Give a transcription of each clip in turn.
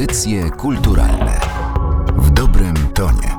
Audycje kulturalne w dobrym tonie.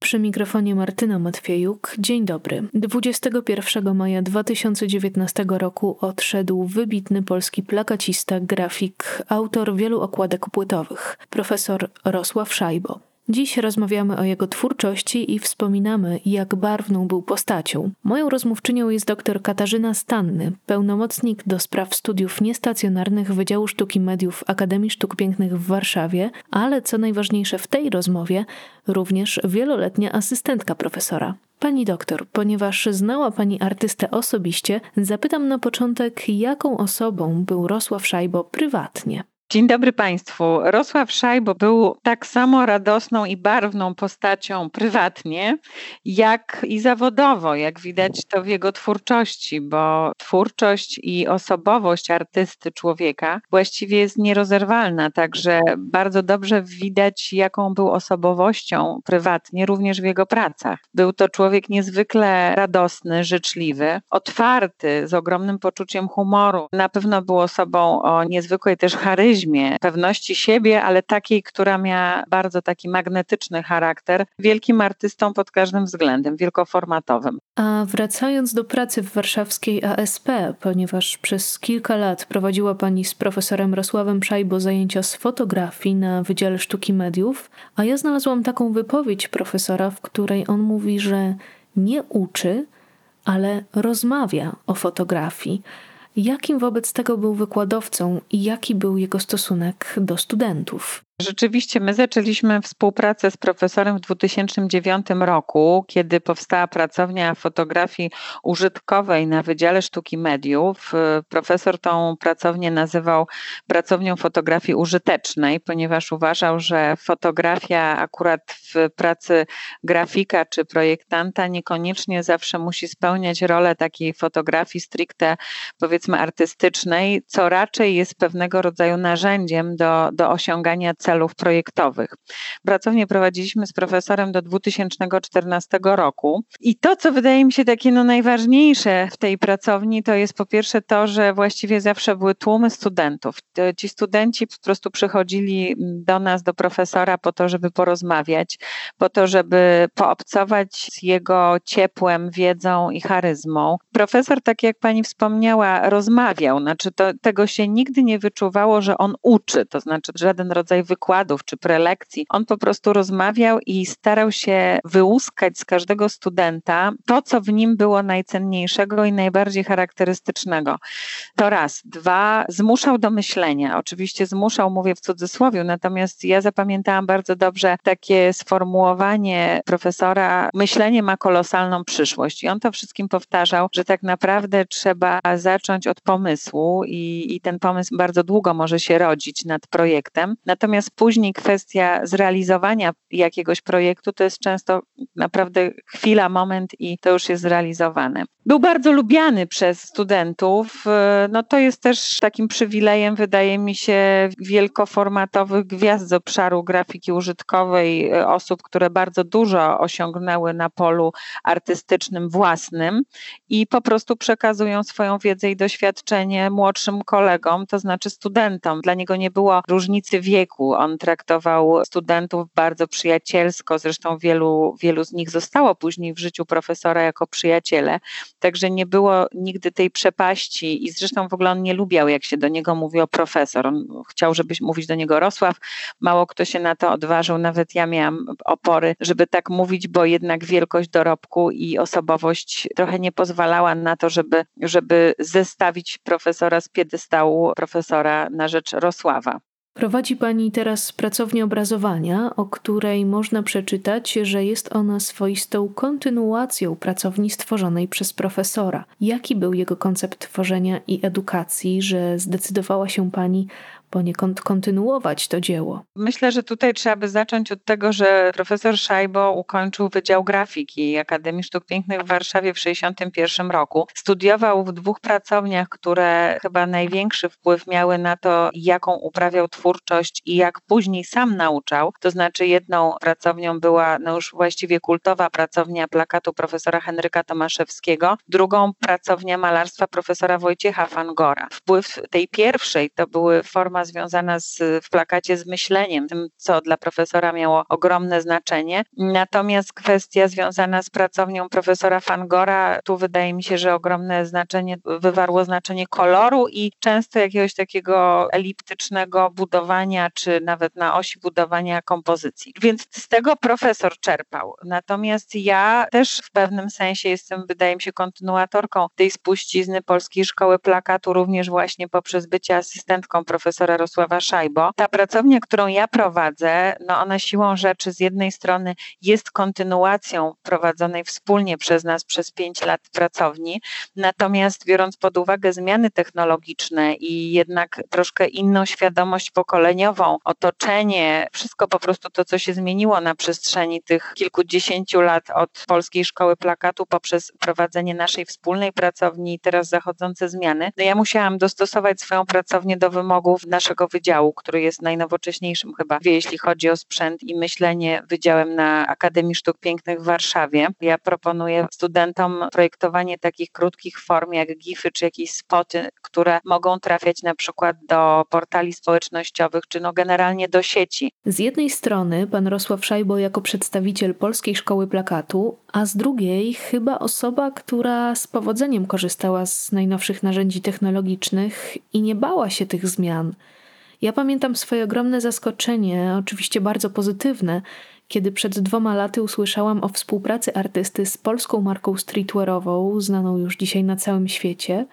Przy mikrofonie Martyna Matwiejuk. Dzień dobry. 21 maja 2019 roku odszedł wybitny polski plakacista, grafik, autor wielu okładek płytowych, profesor Rosław Szajbo. Dziś rozmawiamy o jego twórczości i wspominamy, jak barwną był postacią. Moją rozmówczynią jest dr Katarzyna Stanny, pełnomocnik do spraw studiów niestacjonarnych Wydziału Sztuki Mediów Akademii Sztuk Pięknych w Warszawie, ale co najważniejsze w tej rozmowie, również wieloletnia asystentka profesora. Pani doktor, ponieważ znała pani artystę osobiście, zapytam na początek, jaką osobą był Rosław Szajbo prywatnie. Dzień dobry Państwu. Rosław Szajbo był tak samo radosną i barwną postacią prywatnie, jak i zawodowo, jak widać to w jego twórczości, bo twórczość i osobowość artysty człowieka właściwie jest nierozerwalna, także bardzo dobrze widać, jaką był osobowością prywatnie, również w jego pracach. Był to człowiek niezwykle radosny, życzliwy, otwarty, z ogromnym poczuciem humoru. Na pewno był osobą o niezwykłej też charyzmie, pewności siebie, ale takiej, która miała bardzo taki magnetyczny charakter, wielkim artystą pod każdym względem, wielkoformatowym. A wracając do pracy w warszawskiej ASP, ponieważ przez kilka lat prowadziła Pani z profesorem Rosławem Szajbo zajęcia z fotografii na Wydziale Sztuki Mediów, a ja znalazłam taką wypowiedź profesora, w której on mówi, że nie uczy, ale rozmawia o fotografii. Jakim wobec tego był wykładowcą i jaki był jego stosunek do studentów? Rzeczywiście, my zaczęliśmy współpracę z profesorem w 2009 roku, kiedy powstała pracownia fotografii użytkowej na Wydziale Sztuki Mediów. Profesor tą pracownię nazywał pracownią fotografii użytecznej, ponieważ uważał, że fotografia akurat w pracy grafika czy projektanta niekoniecznie zawsze musi spełniać rolę takiej fotografii stricte, powiedzmy, artystycznej, co raczej jest pewnego rodzaju narzędziem do, do osiągania celów projektowych. Pracownię prowadziliśmy z profesorem do 2014 roku i to, co wydaje mi się takie no najważniejsze w tej pracowni, to jest po pierwsze to, że właściwie zawsze były tłumy studentów. Ci studenci po prostu przychodzili do nas, do profesora po to, żeby porozmawiać, po to, żeby poobcować z jego ciepłem, wiedzą i charyzmą. Profesor, tak jak pani wspomniała, rozmawiał, znaczy to, tego się nigdy nie wyczuwało, że on uczy, to znaczy żaden rodzaj wykładów czy prelekcji. On po prostu rozmawiał i starał się wyłuskać z każdego studenta to, co w nim było najcenniejszego i najbardziej charakterystycznego. To raz. Dwa, zmuszał do myślenia. Oczywiście zmuszał, mówię w cudzysłowie, natomiast ja zapamiętałam bardzo dobrze takie sformułowanie profesora: myślenie ma kolosalną przyszłość. I on to wszystkim powtarzał, że tak naprawdę trzeba zacząć od pomysłu i, i ten pomysł bardzo długo może się rodzić nad projektem. Natomiast Natomiast później kwestia zrealizowania jakiegoś projektu to jest często naprawdę chwila, moment i to już jest zrealizowane. Był bardzo lubiany przez studentów. No to jest też takim przywilejem, wydaje mi się, wielkoformatowych gwiazd z obszaru grafiki użytkowej, osób, które bardzo dużo osiągnęły na polu artystycznym własnym i po prostu przekazują swoją wiedzę i doświadczenie młodszym kolegom, to znaczy studentom. Dla niego nie było różnicy wieku, on traktował studentów bardzo przyjacielsko, zresztą wielu, wielu z nich zostało później w życiu profesora jako przyjaciele, także nie było nigdy tej przepaści i zresztą w ogóle on nie lubiał, jak się do niego mówi o profesor. On chciał, żebyś mówić do niego Rosław. Mało kto się na to odważył, nawet ja miałam opory, żeby tak mówić, bo jednak wielkość dorobku i osobowość trochę nie pozwalała na to, żeby, żeby zestawić profesora z piedestału profesora na rzecz Rosława. Prowadzi Pani teraz pracownię obrazowania, o której można przeczytać, że jest ona swoistą kontynuacją pracowni stworzonej przez profesora. Jaki był jego koncept tworzenia i edukacji, że zdecydowała się Pani poniekąd kontynuować to dzieło? Myślę, że tutaj trzeba by zacząć od tego, że profesor Szajbo ukończył Wydział Grafiki Akademii Sztuk Pięknych w Warszawie w 1961 roku. Studiował w dwóch pracowniach, które chyba największy wpływ miały na to, jaką uprawiał twórczość i jak później sam nauczał. To znaczy jedną pracownią była no już właściwie kultowa pracownia plakatu profesora Henryka Tomaszewskiego, drugą pracownia malarstwa profesora Wojciecha Fangora. Wpływ tej pierwszej to były forma związana z, w plakacie z myśleniem, tym, co dla profesora miało ogromne znaczenie. Natomiast kwestia związana z pracownią profesora Fangora, tu wydaje mi się, że ogromne znaczenie wywarło znaczenie koloru i często jakiegoś takiego eliptycznego budowania, czy nawet na osi budowania kompozycji. Więc z tego profesor czerpał. Natomiast ja też w pewnym sensie jestem, wydaje mi się, kontynuatorką tej spuścizny Polskiej Szkoły Plakatu, również właśnie poprzez bycie asystentką profesora Rosława Szajbo. Ta pracownia, którą ja prowadzę, no ona siłą rzeczy z jednej strony jest kontynuacją prowadzonej wspólnie przez nas przez pięć lat pracowni, natomiast biorąc pod uwagę zmiany technologiczne i jednak troszkę inną świadomość pokoleniową, otoczenie, wszystko po prostu to, co się zmieniło na przestrzeni tych kilkudziesięciu lat od Polskiej Szkoły Plakatu poprzez prowadzenie naszej wspólnej pracowni i teraz zachodzące zmiany, no ja musiałam dostosować swoją pracownię do wymogów naszego wydziału, który jest najnowocześniejszym chyba, jeśli chodzi o sprzęt i myślenie wydziałem na Akademii Sztuk Pięknych w Warszawie. Ja proponuję studentom projektowanie takich krótkich form jak gify czy jakieś spoty, które mogą trafiać na przykład do portali społecznościowych, czy no generalnie do sieci. Z jednej strony pan Rosław Szajbo jako przedstawiciel Polskiej Szkoły Plakatu, a z drugiej chyba osoba, która z powodzeniem korzystała z najnowszych narzędzi technologicznych i nie bała się tych zmian. Ja pamiętam swoje ogromne zaskoczenie, oczywiście bardzo pozytywne, kiedy przed dwoma laty usłyszałam o współpracy artysty z polską marką streetwearową, znaną już dzisiaj na całym świecie.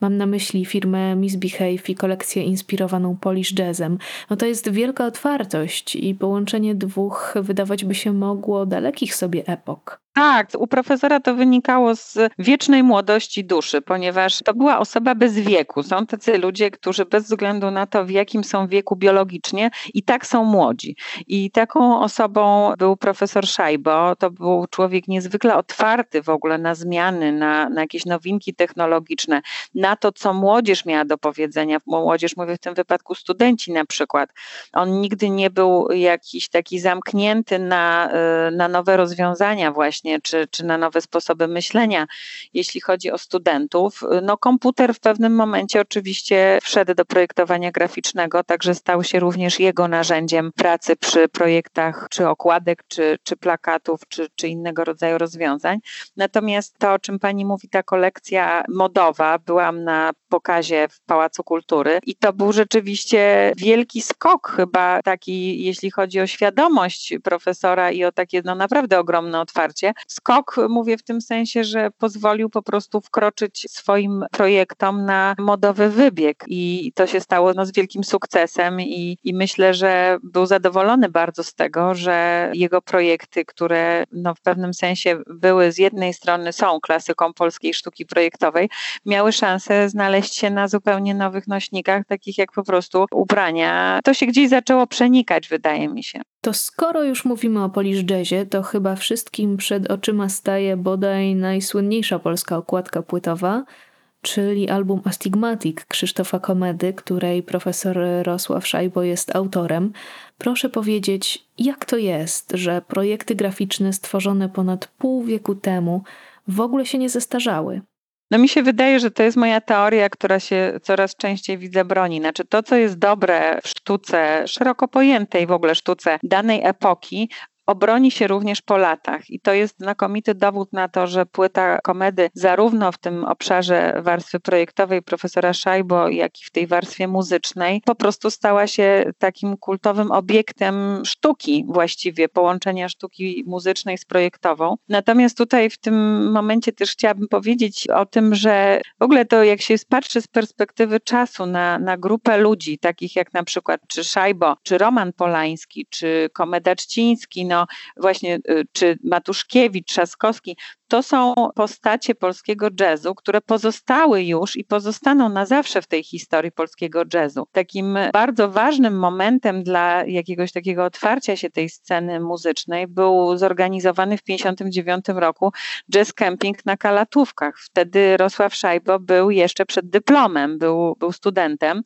Mam na myśli firmę Misbehave i kolekcję inspirowaną Polish Jazzem. No to jest wielka otwartość i połączenie dwóch, wydawać by się mogło, dalekich sobie epok. Tak, u profesora to wynikało z wiecznej młodości duszy, ponieważ to była osoba bez wieku. Są tacy ludzie, którzy bez względu na to, w jakim są wieku biologicznie, i tak są młodzi. I taką osobą był profesor Szajbo. To był człowiek niezwykle otwarty w ogóle na zmiany, na, na jakieś nowinki technologiczne, na to, co młodzież miała do powiedzenia. Młodzież, mówię w tym wypadku studenci na przykład. On nigdy nie był jakiś taki zamknięty na, y, na nowe rozwiązania właśnie właśnie, czy, czy na nowe sposoby myślenia, jeśli chodzi o studentów. No, komputer w pewnym momencie oczywiście wszedł do projektowania graficznego, także stał się również jego narzędziem pracy przy projektach czy okładek, czy, czy plakatów, czy, czy innego rodzaju rozwiązań. Natomiast to, o czym pani mówi, ta kolekcja modowa, byłam na pokazie w Pałacu Kultury i to był rzeczywiście wielki skok chyba taki, jeśli chodzi o świadomość profesora i o takie no naprawdę ogromne otwarcie, Skok mówię w tym sensie, że pozwolił po prostu wkroczyć swoim projektom na modowy wybieg i to się stało no, z wielkim sukcesem i, i myślę, że był zadowolony bardzo z tego, że jego projekty, które no, w pewnym sensie były z jednej strony są klasyką polskiej sztuki projektowej, miały szansę znaleźć się na zupełnie nowych nośnikach, takich jak po prostu ubrania. To się gdzieś zaczęło przenikać, wydaje mi się. To skoro już mówimy o Polish Jazzie, to chyba wszystkim przed oczyma staje bodaj najsłynniejsza polska okładka płytowa, czyli album Astigmatic Krzysztofa Komedy, której profesor Rosław Szajbo jest autorem. Proszę powiedzieć, jak to jest, że projekty graficzne stworzone ponad pół wieku temu w ogóle się nie zestarzały? No mi się wydaje, że to jest moja teoria, która się coraz częściej widzę broni. Znaczy to, co jest dobre w sztuce, szeroko pojętej w ogóle sztuce danej epoki, obroni się również po latach. I to jest znakomity dowód na to, że płyta komedy, zarówno w tym obszarze warstwy projektowej profesora Szajbo, jak i w tej warstwie muzycznej, po prostu stała się takim kultowym obiektem sztuki, właściwie połączenia sztuki muzycznej z projektową. Natomiast tutaj w tym momencie też chciałabym powiedzieć o tym, że w ogóle to, jak się patrzy z perspektywy czasu na, na grupę ludzi, takich jak na przykład czy Szajbo, czy Roman Polański, czy Komeda Czciński, no właśnie y, czy Matuszkiewicz, Trzaskowski, to są postacie polskiego jazzu, które pozostały już i pozostaną na zawsze w tej historii polskiego jazzu. Takim bardzo ważnym momentem dla jakiegoś takiego otwarcia się tej sceny muzycznej był zorganizowany w 1959 roku jazz camping na Kalatówkach. Wtedy Rosław Szajbo był jeszcze przed dyplomem, był, był studentem.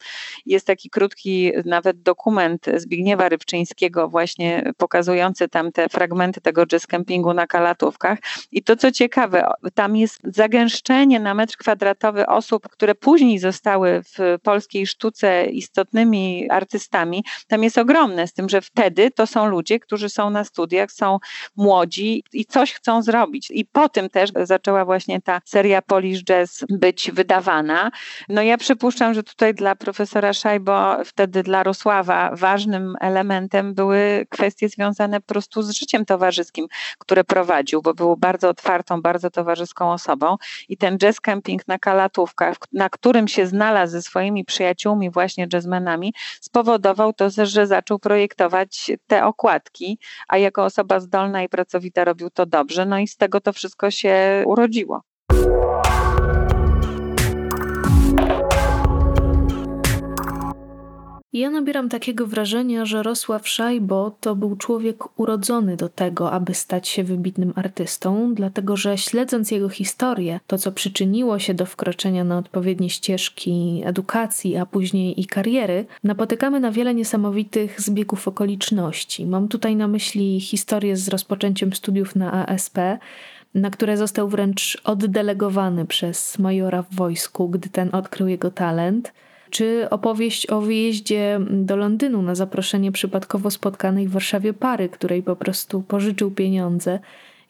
Jest taki krótki nawet dokument Zbigniewa Rybczyńskiego właśnie pokazujący tam te fragmenty tego jazz campingu na Kalatówkach. I to, co ciekawe, tam jest zagęszczenie na metr kwadratowy osób, które później zostały w polskiej sztuce istotnymi artystami, tam jest ogromne, z tym, że wtedy to są ludzie, którzy są na studiach, są młodzi i coś chcą zrobić. I po tym też zaczęła właśnie ta seria Polish Jazz być wydawana. No ja przypuszczam, że tutaj dla profesora Szajbo, wtedy dla Rosława, ważnym elementem były kwestie związane po prostu z życiem towarzyskim, które prowadził, bo był bardzo otwartą, bardzo towarzyską osobą i ten jazz camping na Kalatówkach, na którym się znalazł ze swoimi przyjaciółmi, właśnie jazzmenami, spowodował to, że zaczął projektować te okładki, a jako osoba zdolna i pracowita robił to dobrze, no i z tego to wszystko się urodziło. Ja nabieram takiego wrażenia, że Rosław Szajbo to był człowiek urodzony do tego, aby stać się wybitnym artystą, dlatego że śledząc jego historię, to co przyczyniło się do wkroczenia na odpowiednie ścieżki edukacji, a później i kariery, napotykamy na wiele niesamowitych zbiegów okoliczności. Mam tutaj na myśli historię z rozpoczęciem studiów na ASP, na które został wręcz oddelegowany przez majora w wojsku, gdy ten odkrył jego talent – czy opowieść o wyjeździe do Londynu na zaproszenie przypadkowo spotkanej w Warszawie pary, której po prostu pożyczył pieniądze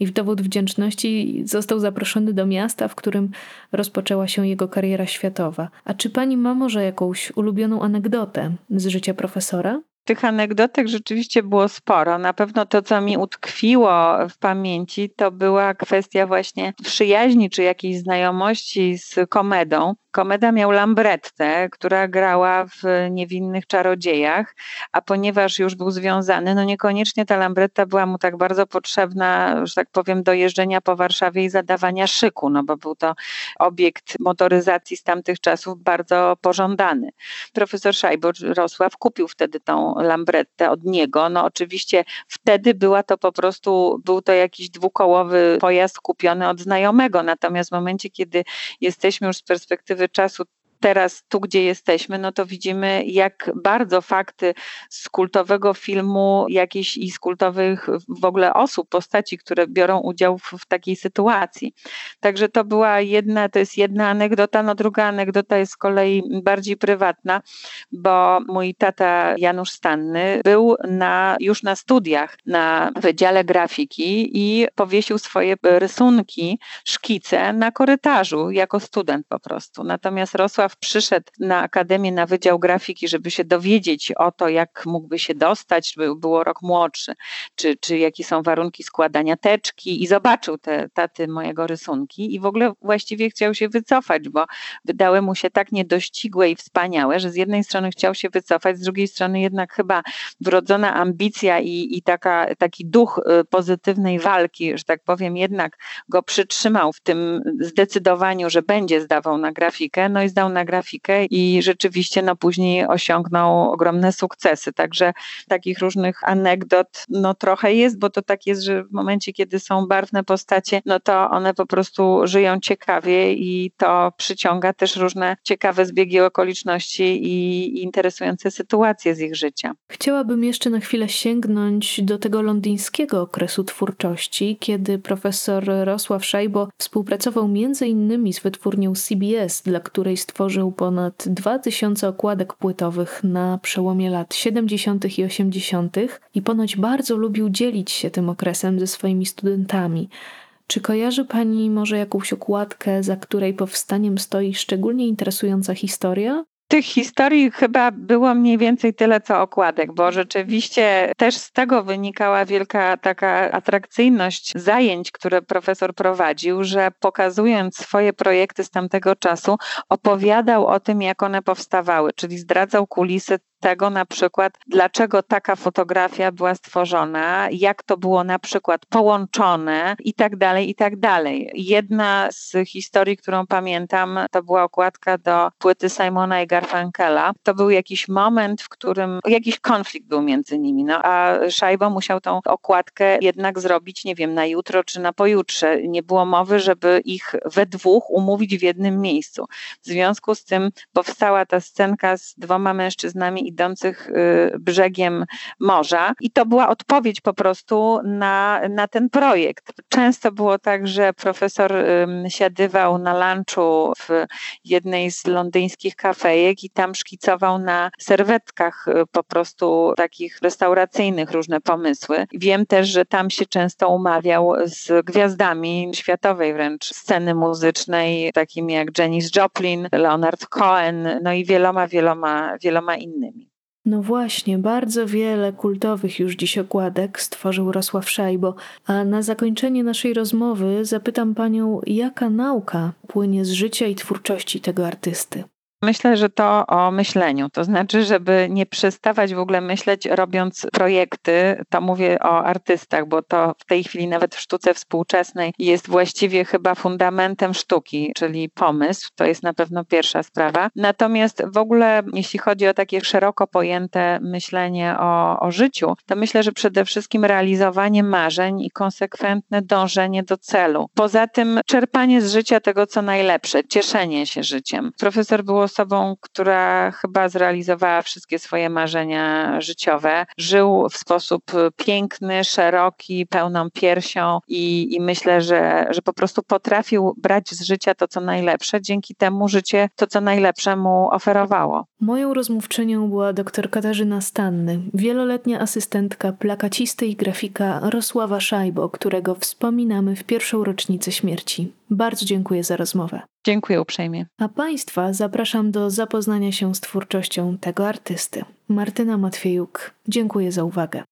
i w dowód wdzięczności został zaproszony do miasta, w którym rozpoczęła się jego kariera światowa. A czy pani ma może jakąś ulubioną anegdotę z życia profesora? Tych anegdotek rzeczywiście było sporo. Na pewno to, co mi utkwiło w pamięci, to była kwestia właśnie przyjaźni czy jakiejś znajomości z komedą. Komeda miał Lambrettę, która grała w Niewinnych Czarodziejach, a ponieważ już był związany, no niekoniecznie ta Lambretta była mu tak bardzo potrzebna, że tak powiem, do jeżdżenia po Warszawie i zadawania szyku, no bo był to obiekt motoryzacji z tamtych czasów bardzo pożądany. Profesor Szajbo Rosław kupił wtedy tą Lambrettę od niego. No oczywiście wtedy była to po prostu, był to jakiś dwukołowy pojazd kupiony od znajomego, natomiast w momencie, kiedy jesteśmy już z perspektywy czasu teraz tu, gdzie jesteśmy, no to widzimy, jak bardzo fakty z kultowego filmu jakieś i z kultowych w ogóle osób, postaci, które biorą udział w, w, takiej sytuacji. Także to była jedna, to jest jedna anegdota, no druga anegdota jest z kolei bardziej prywatna, bo mój tata Janusz Stanny był na, już na studiach na Wydziale Grafiki i powiesił swoje rysunki, szkice na korytarzu jako student po prostu. Natomiast Rosław przyszedł na Akademię na Wydział Grafiki, żeby się dowiedzieć o to, jak mógłby się dostać, żeby było rok młodszy, czy, czy jakie są warunki składania teczki i zobaczył te taty mojego rysunki i w ogóle właściwie chciał się wycofać, bo wydały mu się tak niedościgłe i wspaniałe, że z jednej strony chciał się wycofać, z drugiej strony jednak chyba wrodzona ambicja i, i taka, taki duch y, pozytywnej walki, że tak powiem, jednak go przytrzymał w tym zdecydowaniu, że będzie zdawał na grafikę, no i zdał na na grafikę i rzeczywiście no, później osiągnął ogromne sukcesy. Także takich różnych anegdot no, trochę jest, bo to tak jest, że w momencie, kiedy są barwne postacie, no to one po prostu żyją ciekawie i to przyciąga też różne ciekawe zbiegi okoliczności i interesujące sytuacje z ich życia. Chciałabym jeszcze na chwilę sięgnąć do tego londyńskiego okresu twórczości, kiedy profesor Rosław Szajbo współpracował między innymi z wytwórnią CBS, dla której stworzył stworzył ponad 2000 okładek płytowych na przełomie lat 70. i 80. i ponoć bardzo lubił dzielić się tym okresem ze swoimi studentami. Czy kojarzy Pani może jakąś okładkę, za której powstaniem stoi szczególnie interesująca historia? Tych historii chyba było mniej więcej tyle co okładek, bo rzeczywiście też z tego wynikała wielka taka atrakcyjność zajęć, które profesor prowadził, że pokazując swoje projekty z tamtego czasu, opowiadał o tym, jak one powstawały, czyli zdradzał kulisy tego na przykład, dlaczego taka fotografia była stworzona, jak to było na przykład połączone i tak dalej, i tak dalej. Jedna z historii, którą pamiętam, to była okładka do płyty Simona i Garfunkela. To był jakiś moment, w którym jakiś konflikt był między nimi, no a Szajbo musiał tą okładkę jednak zrobić, nie wiem, na jutro czy na pojutrze. Nie było mowy, żeby ich we dwóch umówić w jednym miejscu. W związku z tym powstała ta scenka z dwoma mężczyznami idących y, brzegiem morza. I to była odpowiedź po prostu na, na ten projekt. Często było tak, że profesor siadywał na lunchu w jednej z londyńskich kafejek i tam szkicował na serwetkach y, po prostu takich restauracyjnych różne pomysły. Wiem też, że tam się często umawiał z gwiazdami światowej wręcz sceny muzycznej, takimi jak Janis Joplin, Leonard Cohen, no i wieloma, wieloma, wieloma innymi. No właśnie, bardzo wiele kultowych już dziś okładek stworzył Rosław Szajbo, a na zakończenie naszej rozmowy zapytam panią, jaka nauka płynie z życia i twórczości tego artysty. Myślę, że to o myśleniu. To znaczy, żeby nie przestawać w ogóle myśleć, robiąc projekty, to mówię o artystach, bo to w tej chwili nawet w sztuce współczesnej jest właściwie chyba fundamentem sztuki, czyli pomysł. To jest na pewno pierwsza sprawa. Natomiast w ogóle, jeśli chodzi o takie szeroko pojęte myślenie o, o życiu, to myślę, że przede wszystkim realizowanie marzeń i konsekwentne dążenie do celu. Poza tym czerpanie z życia tego, co najlepsze, cieszenie się życiem. Profesor było osobą, która chyba zrealizowała wszystkie swoje marzenia życiowe. Żył w sposób piękny, szeroki, pełną piersią i, i myślę, że, że po prostu potrafił brać z życia to, co najlepsze. Dzięki temu życie to, co najlepsze mu oferowało. Moją rozmówczynią była dr Katarzyna Stanny, wieloletnia asystentka plakacisty i grafika Rosława Szajbo, którego wspominamy w pierwszą rocznicę śmierci. Bardzo dziękuję za rozmowę. Dziękuję uprzejmie. A Państwa zapraszam do zapoznania się z twórczością tego artysty. Martyna Matwiejuk, dziękuję za uwagę.